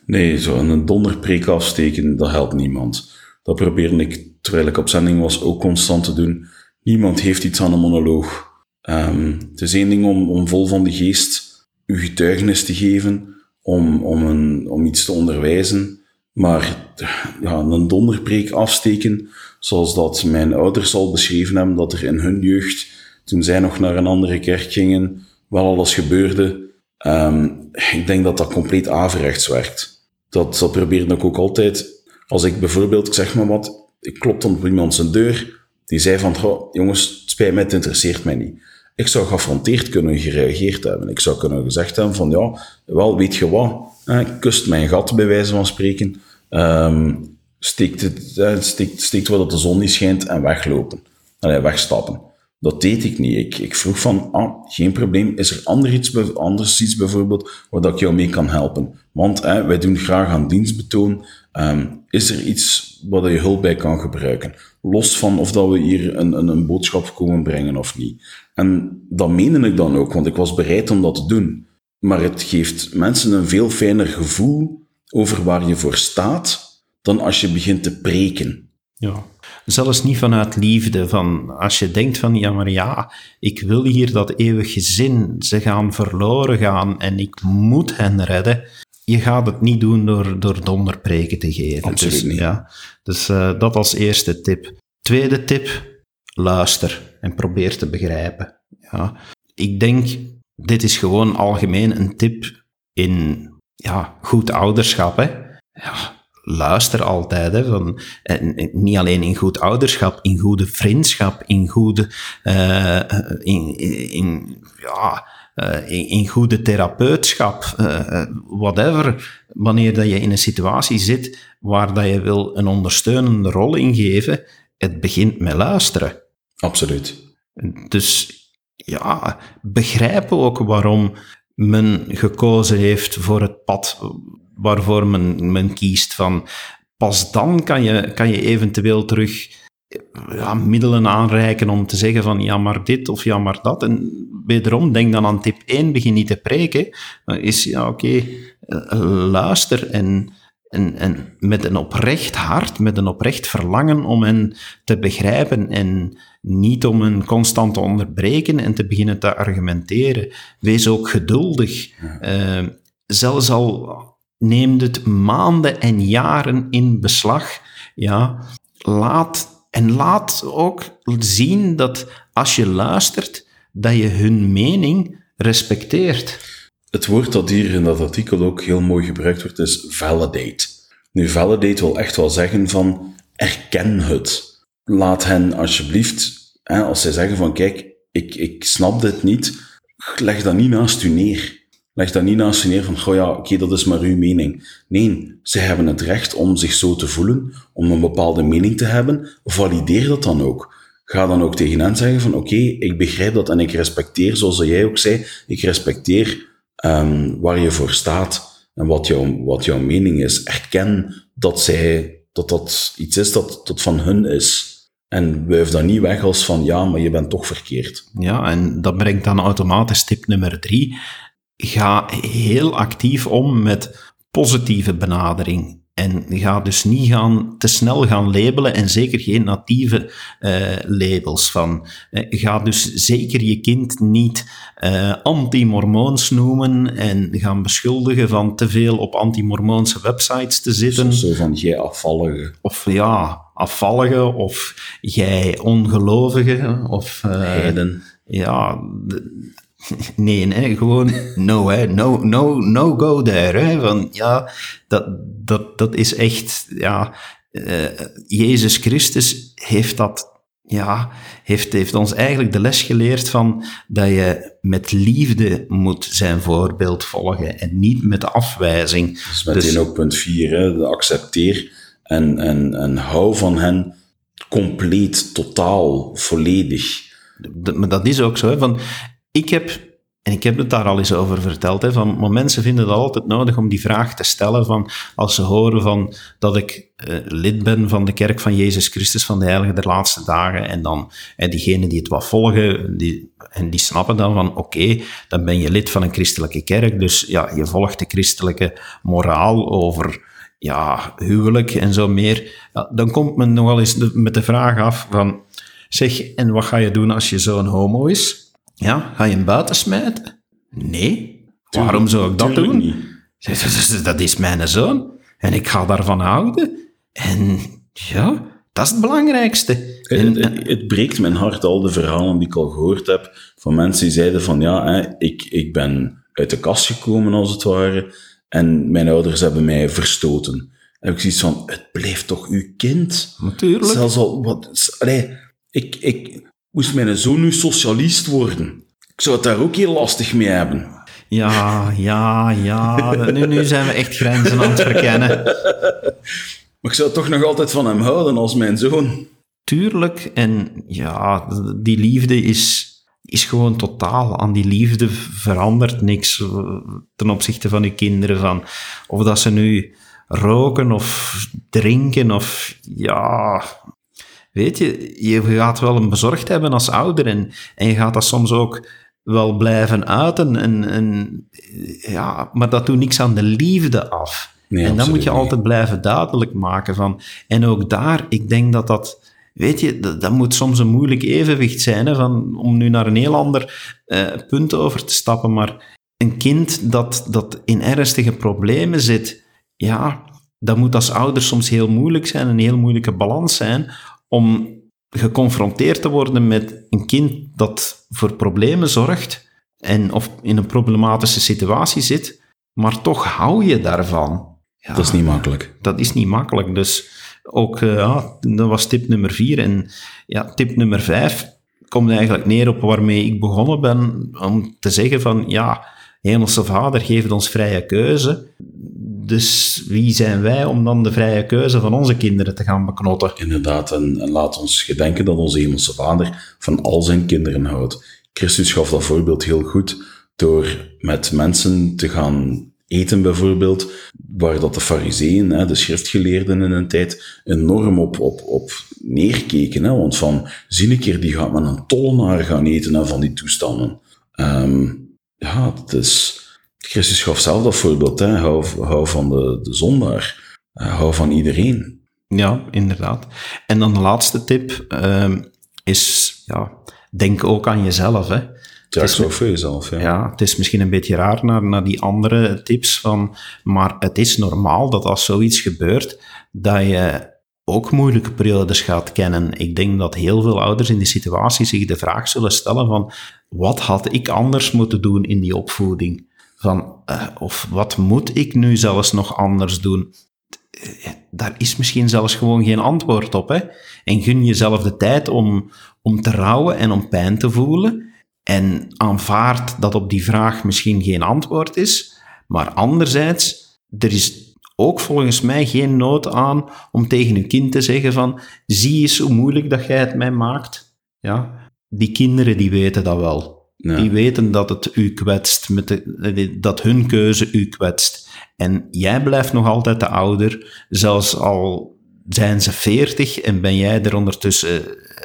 Nee, zo een donderpreek afsteken, dat helpt niemand. Dat probeerde ik, terwijl ik op zending was, ook constant te doen. Niemand heeft iets aan een monoloog. Um, het is één ding om, om vol van de geest uw getuigenis te geven, om, om, een, om iets te onderwijzen. Maar ja, een donderpreek afsteken, zoals dat mijn ouders al beschreven hebben, dat er in hun jeugd, toen zij nog naar een andere kerk gingen, wel alles gebeurde. Um, ik denk dat dat compleet averechts werkt. Dat, dat probeerde ik ook altijd. Als ik bijvoorbeeld, ik zeg maar wat, ik klop dan op iemand zijn deur, die zei van, jongens, het spijt mij, het interesseert mij niet. Ik zou geaffronteerd kunnen gereageerd hebben. Ik zou kunnen gezegd hebben van, ja, wel, weet je wat, eh, kust mijn gat, bij wijze van spreken, um, steekt, het, eh, steekt, steekt wat de zon niet schijnt en weglopen. Allee, wegstappen. Dat deed ik niet. Ik, ik vroeg van, ah, geen probleem, is er ander iets, anders iets bijvoorbeeld waar ik jou mee kan helpen? Want wij doen graag aan dienstbetoon. Um, is er iets waar je hulp bij kan gebruiken? Los van of dat we hier een, een, een boodschap komen brengen of niet. En dat meende ik dan ook, want ik was bereid om dat te doen. Maar het geeft mensen een veel fijner gevoel over waar je voor staat, dan als je begint te preken. Ja, zelfs niet vanuit liefde. Van als je denkt van, ja, maar ja, ik wil hier dat eeuwige zin. Ze gaan verloren gaan en ik moet hen redden. Je gaat het niet doen door, door donderpreken te geven. Absoluut dus, niet. Ja, dus uh, dat als eerste tip. Tweede tip, luister en probeer te begrijpen. Ja, ik denk, dit is gewoon algemeen een tip in ja, goed ouderschap. Hè. Ja, luister altijd. Hè, van, en, niet alleen in goed ouderschap, in goede vriendschap, in goede, uh, in, in, ja, uh, in, in, goede therapeutschap, uh, whatever. Wanneer dat je in een situatie zit waar dat je wil een ondersteunende rol ingeven, het begint met luisteren. Absoluut. Dus ja, begrijpen ook waarom men gekozen heeft voor het pad waarvoor men, men kiest. Van, pas dan kan je, kan je eventueel terug ja, middelen aanreiken om te zeggen van ja maar dit of ja maar dat. En wederom, denk dan aan tip 1, begin niet te preken. Is ja oké, okay, eh, luister en en, en met een oprecht hart, met een oprecht verlangen om hen te begrijpen en niet om hen constant te onderbreken en te beginnen te argumenteren. Wees ook geduldig. Uh, zelfs al neemt het maanden en jaren in beslag, ja, laat, en laat ook zien dat als je luistert, dat je hun mening respecteert. Het woord dat hier in dat artikel ook heel mooi gebruikt wordt, is validate. Nu, validate wil echt wel zeggen van, erken het. Laat hen alsjeblieft, hè, als zij zeggen van, kijk, ik, ik snap dit niet, leg dat niet naast u neer. Leg dat niet naast u neer van, goh ja, oké, dat is maar uw mening. Nee, ze hebben het recht om zich zo te voelen, om een bepaalde mening te hebben. Valideer dat dan ook. Ga dan ook tegen hen zeggen van, oké, ik begrijp dat en ik respecteer, zoals jij ook zei, ik respecteer um, waar je voor staat en wat, jouw wat jouw mening is. Erken dat, zij, dat dat iets is dat, dat van hun is. En wuif dat niet weg als van ja, maar je bent toch verkeerd. Ja, en dat brengt dan automatisch tip nummer drie. Ga heel actief om met positieve benadering. En ga dus niet gaan, te snel gaan labelen en zeker geen natieve uh, labels van. Uh, ga dus zeker je kind niet uh, anti-mormoons noemen en gaan beschuldigen van te veel op anti-mormoonse websites te zitten. Zo van jij afvallige. Of ja, afvallige of jij ongelovige of... Heiden. ja, nee, hè, gewoon no, hè, no, no, no go there. Hè, van, ja, dat, dat, dat is echt, ja, uh, Jezus Christus heeft dat ja, heeft, heeft ons eigenlijk de les geleerd van dat je met liefde moet zijn voorbeeld volgen en niet met afwijzing. Dus meteen dus, ook punt 4, accepteer en, en, en hou van hen compleet, totaal, volledig. Maar dat is ook zo. Hè, van, ik heb en ik heb het daar al eens over verteld, hè, van, maar mensen vinden het altijd nodig om die vraag te stellen van, als ze horen van, dat ik uh, lid ben van de kerk van Jezus Christus van de Heilige der Laatste Dagen, en dan, en diegenen die het wat volgen, die, en die snappen dan van, oké, dan ben je lid van een christelijke kerk, dus ja, je volgt de christelijke moraal over, ja, huwelijk en zo meer. Dan komt men nogal eens met de vraag af van, zeg, en wat ga je doen als je zo'n homo is? Ja, ga je hem buiten smijten? Nee. Waarom zou ik dat doen? Niet. Dat is mijn zoon. En ik ga daarvan houden. En ja, dat is het belangrijkste. En, het, het, breekt mijn hart, al de verhalen die ik al gehoord heb, van mensen die zeiden van, ja, hè, ik, ik ben uit de kast gekomen, als het ware, en mijn ouders hebben mij verstoten. En ik zoiets van, het blijft toch uw kind? Natuurlijk. Zelfs al, wat, allee, ik, ik, Moest mijn zoon nu socialist worden? Ik zou het daar ook heel lastig mee hebben. Ja, ja, ja. Nu, nu zijn we echt grenzen aan het verkennen. Maar ik zou toch nog altijd van hem houden als mijn zoon. Tuurlijk. En ja, die liefde is, is gewoon totaal. Aan die liefde verandert niks ten opzichte van uw kinderen. Van, of dat ze nu roken of drinken of ja, Weet je, je gaat wel een bezorgd hebben als ouder en, en je gaat dat soms ook wel blijven uiten. En, en, ja, maar dat doet niks aan de liefde af. en dan moet je altijd blijven duidelijk maken van. En ook daar, ik denk dat dat. Weet je, dat, dat moet soms een moeilijk evenwicht zijn, hè, van, om nu naar een heel ander uh, punt over te stappen. Maar een kind dat, dat in ernstige problemen zit, ja, dat moet als ouder soms heel moeilijk zijn, een heel moeilijke balans zijn, om geconfronteerd te worden met een kind dat voor problemen zorgt en of in een problematische situatie zit, maar toch hou je daarvan. Ja, dat is niet makkelijk. Dat is niet makkelijk. Dus ook, uh, ja, dat was tip nummer vier. En ja, tip nummer vijf komt eigenlijk neer op waarmee ik begonnen ben, om te zeggen van, ja, Hemelse Vader geeft ons vrije keuze. Dus wie zijn wij om dan de vrije keuze van onze kinderen te gaan beknotten? Inderdaad, en, laat ons gedenken dat onze Hemelse Vader van al zijn kinderen houdt. Christus gaf dat voorbeeld heel goed door met mensen te gaan eten bijvoorbeeld, waar dat de fariseeën, de schriftgeleerden in een tijd, enorm op, op, op neerkeken. Hè? Want van, zie een keer, die gaat met een tollenaar gaan eten en van die toestanden. Um, ja, het is Christus gaf zelf dat voorbeeld, hè. Hou, hou van de, de zondaar. Uh, hou van iedereen. Ja, inderdaad. En dan de laatste tip uh, is, ja, denk ook aan jezelf, hè. Het is ook voor jezelf, ja. ja. het is misschien een beetje raar naar, naar die andere tips van, maar het is normaal dat als zoiets gebeurt, dat je ook moeilijke periodes gaat kennen. Ik denk dat heel veel ouders in die situatie zich de vraag zullen stellen van, wat had ik anders moeten doen in die opvoeding? Van, uh, of wat moet ik nu zelfs nog anders doen? Eh, daar is misschien zelfs gewoon geen antwoord op. Hè? En gun jezelf de tijd om, om te rouwen en om pijn te voelen. En aanvaard dat op die vraag misschien geen antwoord is. Maar anderzijds, er is ook volgens mij geen nood aan om tegen je kind te zeggen van zie eens hoe moeilijk dat jij het mij maakt. Ja, die kinderen die weten dat wel. Die weten dat het u kwetst, met de, dat hun keuze u kwetst. En jij blijft nog altijd de ouder, zelfs al zijn ze 40 en ben jij er ondertussen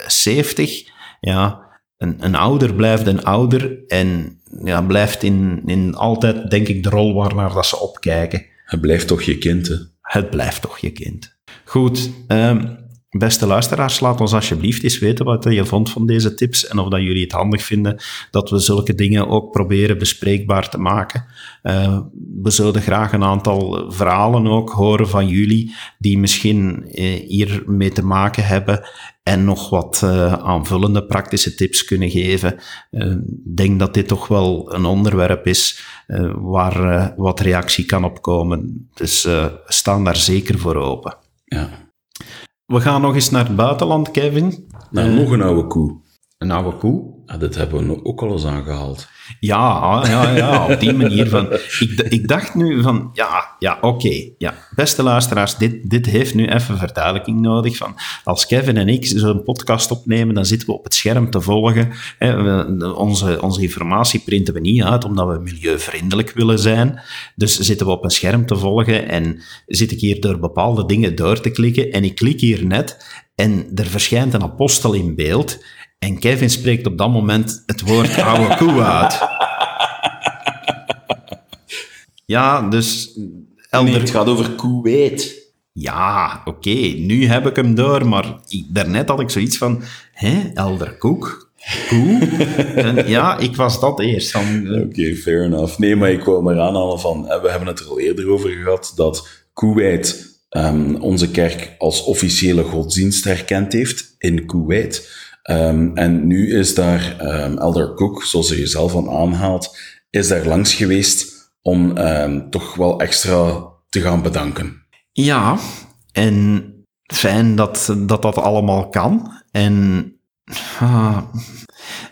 70. Ja, een, een ouder blijft een ouder en ja, blijft in, in altijd, denk ik, de rol waarnaar dat ze opkijken. Het blijft toch je kind, hè? Het blijft toch je kind. Goed, um, Beste luisteraars, laat ons alsjeblieft eens weten wat je vond van deze tips en of dat jullie het handig vinden dat we zulke dingen ook proberen bespreekbaar te maken. Uh, we zouden graag een aantal verhalen ook horen van jullie die misschien uh, hiermee te maken hebben en nog wat uh, aanvullende praktische tips kunnen geven. Ik denk dat dit toch wel een onderwerp is waar wat reactie kan opkomen. Dus we staan daar zeker voor open. Ja. We gaan nog eens naar het buitenland, Kevin. Naar nog een oude koe. Een oude koe? Ja, dit hebben we ook al eens aangehaald. Ja, ah, ja, ja, op die manier. Van, ik, ik dacht nu van, ja, ja oké, okay, ja. beste luisteraars, dit, dit heeft nu even verduidelijking nodig. Van, als Kevin en ik zo'n podcast opnemen, dan zitten we op het scherm te volgen. Hè, we, onze, onze informatie printen we niet uit, omdat we milieuvriendelijk willen zijn. Dus zitten we op een scherm te volgen en zit ik hier door bepaalde dingen door te klikken. En ik klik hier net en er verschijnt een apostel in beeld. En Kevin spreekt op dat moment het woord oude koe uit. Ja, dus... Elder... Nee, het gaat over Kuwait. Ja, oké, nu heb ik hem door, maar daarnet had ik zoiets van, hè, Elder Koek? Koe? en ja, ik was dat eerst. Oké, okay, fair enough. Nee, maar ik wou maar aanhalen van, we hebben het er al eerder over gehad, dat Kuwait um, onze kerk als officiële godsdienst herkend heeft in Kuwait. Um, en nu is daar um, Elder Cook, zoals hij jezelf al aanhaalt, is daar langs geweest om um, toch wel extra te gaan bedanken. Ja, en fijn dat dat, dat allemaal kan. En uh,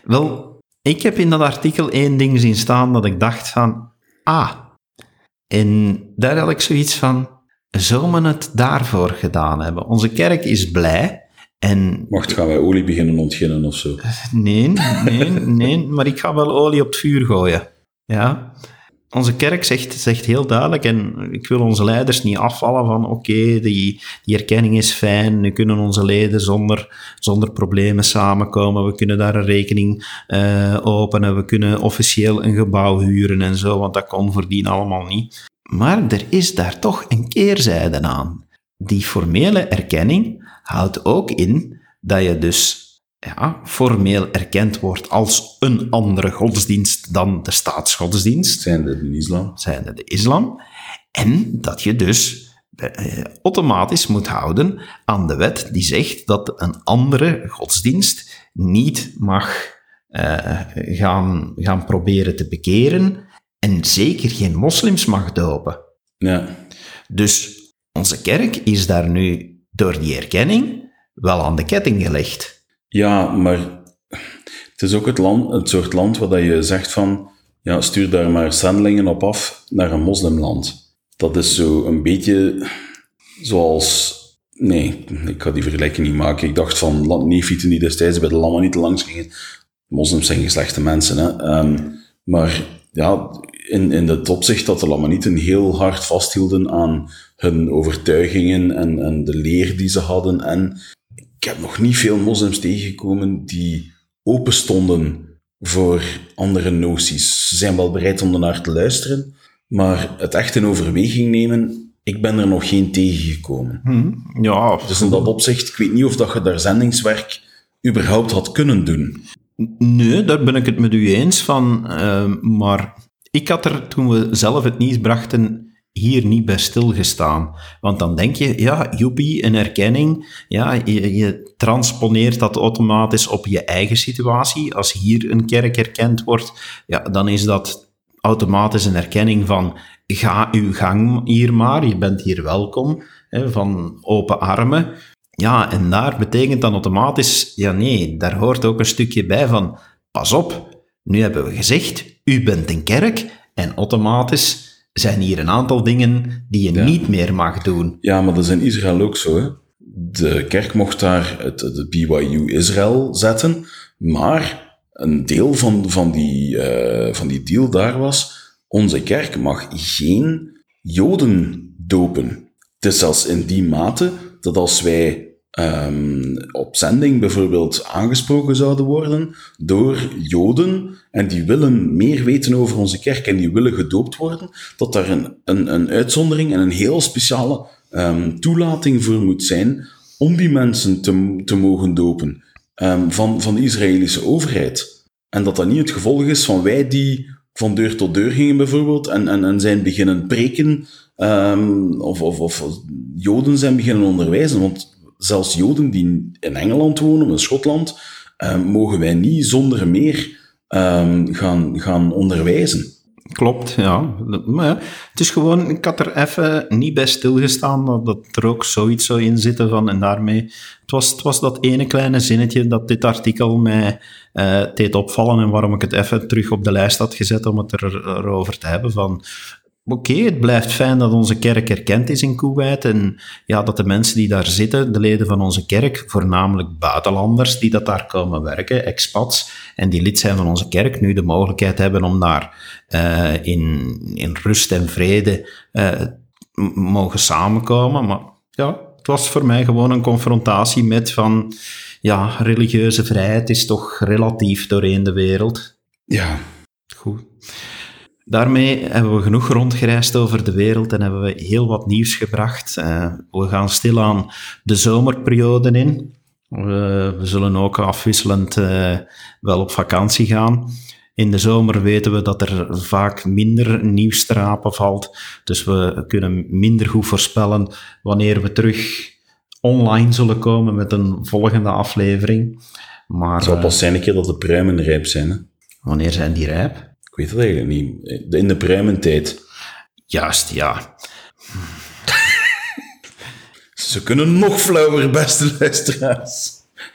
wel, ik heb in dat artikel één ding zien staan dat ik dacht van, ah, en daar had ik zoiets van, zou men het daarvoor gedaan hebben? Onze kerk is blij en, Wacht, gaan wij olie beginnen ontginnen of zo? Nee, nee, nee, maar ik ga wel olie op het vuur gooien. Ja. Onze kerk zegt, zegt heel duidelijk, en ik wil onze leiders niet afvallen van oké, die, die erkenning is fijn, nu kunnen onze leden zonder, zonder problemen samenkomen, we kunnen daar een rekening uh, openen, we kunnen officieel een gebouw huren en zo, want dat kon voordien allemaal niet. Maar er is daar toch een keerzijde aan. Die formele erkenning houdt ook in dat je dus ja, formeel erkend wordt als een andere godsdienst dan de staatsgodsdienst. Zijnde de islam. Zijnde de islam. En dat je dus eh, automatisch moet houden aan de wet die zegt dat een andere godsdienst niet mag uh, gaan, gaan proberen te bekeren en zeker geen moslims mag dopen. Ja. Dus onze kerk is daar nu door die erkenning wel aan de ketting gelegd. Ja, maar het is ook het, land, het soort land waar je zegt van, ja, stuur daar maar zendelingen op af naar een moslimland. Dat is zo een beetje zoals... Nee, ik ga die vergelijking niet maken. Ik dacht van neefieten die destijds bij de lammen niet langs gingen. Moslims zijn slechte mensen, hè. Um, maar ja, in, in het opzicht dat de Lamanieten heel hard vasthielden aan hun overtuigingen en, en de leer die ze hadden. En ik heb nog niet veel moslims tegengekomen die open stonden voor andere noties. Ze zijn wel bereid om ernaar te luisteren, maar het echt in overweging nemen, ik ben er nog geen tegengekomen. Hmm, ja. Dus in dat opzicht, ik weet niet of dat je daar zendingswerk überhaupt had kunnen doen. Nee, daar ben ik het met u eens van. Uh, maar ik had er, toen we zelf het nieuws brachten, hier niet bij stilgestaan. Want dan denk je, ja, joepie, een erkenning. Ja, je, transponeert dat automatisch op je eigen situatie. Als hier een kerk erkend wordt, ja, dan is dat automatisch een erkenning van ga uw gang hier maar, je bent hier welkom, hè, van open armen. Ja, en daar betekent dan automatisch, ja nee, daar hoort ook een stukje bij van, pas op, nu hebben we gezegd, u bent een kerk, en automatisch zijn hier een aantal dingen die je niet meer mag doen. Ja, maar dat is in Israël ook zo. Hè? De kerk mocht daar het, het BYU Israël zetten, maar een deel van, van, die, uh, van die deal daar was, onze kerk mag geen Joden dopen. Het is zelfs in die mate dat als wij um, op zending bijvoorbeeld aangesproken zouden worden door Joden en die willen meer weten over onze kerk en die willen gedoopt worden, dat daar een, een, een uitzondering en een heel speciale um, toelating voor moet zijn om die mensen te, te mogen dopen ehm, van, van de Israëlische overheid. En dat dat niet het gevolg is van wij die van deur tot deur gingen bijvoorbeeld en, en, en zijn beginnen preken um, of, of, of Joden zijn beginnen onderwijzen. Want zelfs Joden die in Engeland wonen of in Schotland, um, mogen wij niet zonder meer um, gaan, gaan onderwijzen. Klopt, ja. Het is gewoon, ik had er even niet bij stilgestaan dat, er ook zoiets zou in zitten van, en daarmee, het was, het was dat ene kleine zinnetje dat dit artikel mij uh, deed opvallen en waarom ik het even terug op de lijst had gezet om het er, erover te hebben van, Oké, het blijft fijn dat onze kerk erkend is in Kuwait en ja, dat de mensen die daar zitten, de leden van onze kerk, voornamelijk buitenlanders die dat daar komen werken, expats, en die lid zijn van onze kerk, nu de mogelijkheid hebben om daar uh, in, in rust en vrede uh, mogen samenkomen. Maar ja, het was voor mij gewoon een confrontatie met van, ja, religieuze vrijheid is toch relatief doorheen de wereld. Ja. Goed. Daarmee hebben we genoeg rondgereisd over de wereld en hebben we heel wat nieuws gebracht. Uh, we gaan stilaan de zomerperiode in. we zullen ook afwisselend uh, wel op vakantie gaan. In de zomer weten we dat er vaak minder nieuws te rapen valt. Dus we kunnen minder goed voorspellen wanneer we terug online zullen komen met een volgende aflevering. Maar, het zal pas zijn een keer dat de pruimen rijp zijn. Hè? Wanneer zijn die rijp? Weet het eigenlijk niet. In de pruimentijd. Juist, ja. Ze kunnen nog flauwer, beste luisteraars.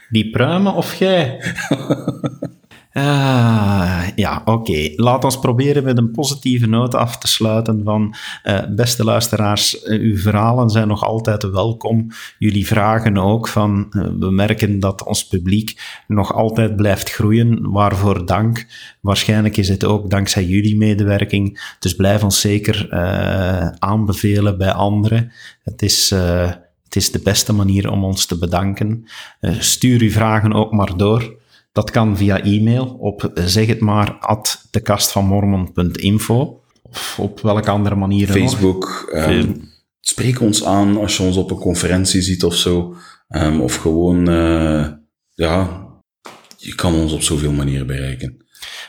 Die pruimen of jij? Uh, ja, oké. Laat ons proberen met een positieve noot af te sluiten van uh, beste luisteraars, uh, uw verhalen zijn nog altijd welkom. Jullie vragen ook van, we merken dat ons publiek nog altijd blijft groeien, waarvoor dank. Waarschijnlijk is het ook dankzij jullie medewerking, dus blijf ons zeker aanbevelen bij anderen. Het is... het is de beste manier om ons te bedanken. stuur uw vragen ook maar door. Dat kan via e-mail op zeg het maar at dekastvanmormon.info of op welke andere manier Facebook. Um, spreek ons aan als je ons op een conferentie ziet of zo. Um, of gewoon, uh, ja, je kan ons op zoveel manieren bereiken.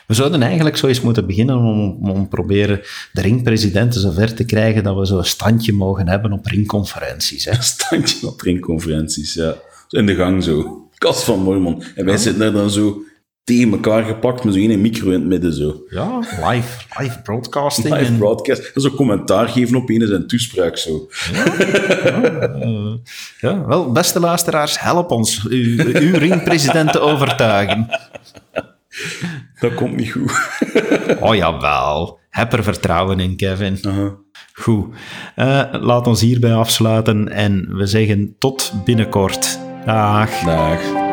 We zouden eigenlijk zo eens moeten beginnen om, om proberen de ringpresidenten zover te krijgen dat we zo'n standje mogen hebben op ringconferenties. Hè? Een standje op ringconferenties, ja. In de gang zo kast van Mormon. En wij zitten daar dan zo tegen elkaar gepakt met zo'n micro in het midden zo. Ja, live, live broadcasting. Live en... broadcast. En zo commentaar geven op een zijn toespraak zo. Ja, ja, uh, ja, wel, beste luisteraars, help ons uw, uw ringpresident te overtuigen. Dat komt niet goed. oh jawel, heb er vertrouwen in, Kevin. Uh -huh. Goed, uh, laat ons hierbij afsluiten en we zeggen tot binnenkort. Ach. Nach.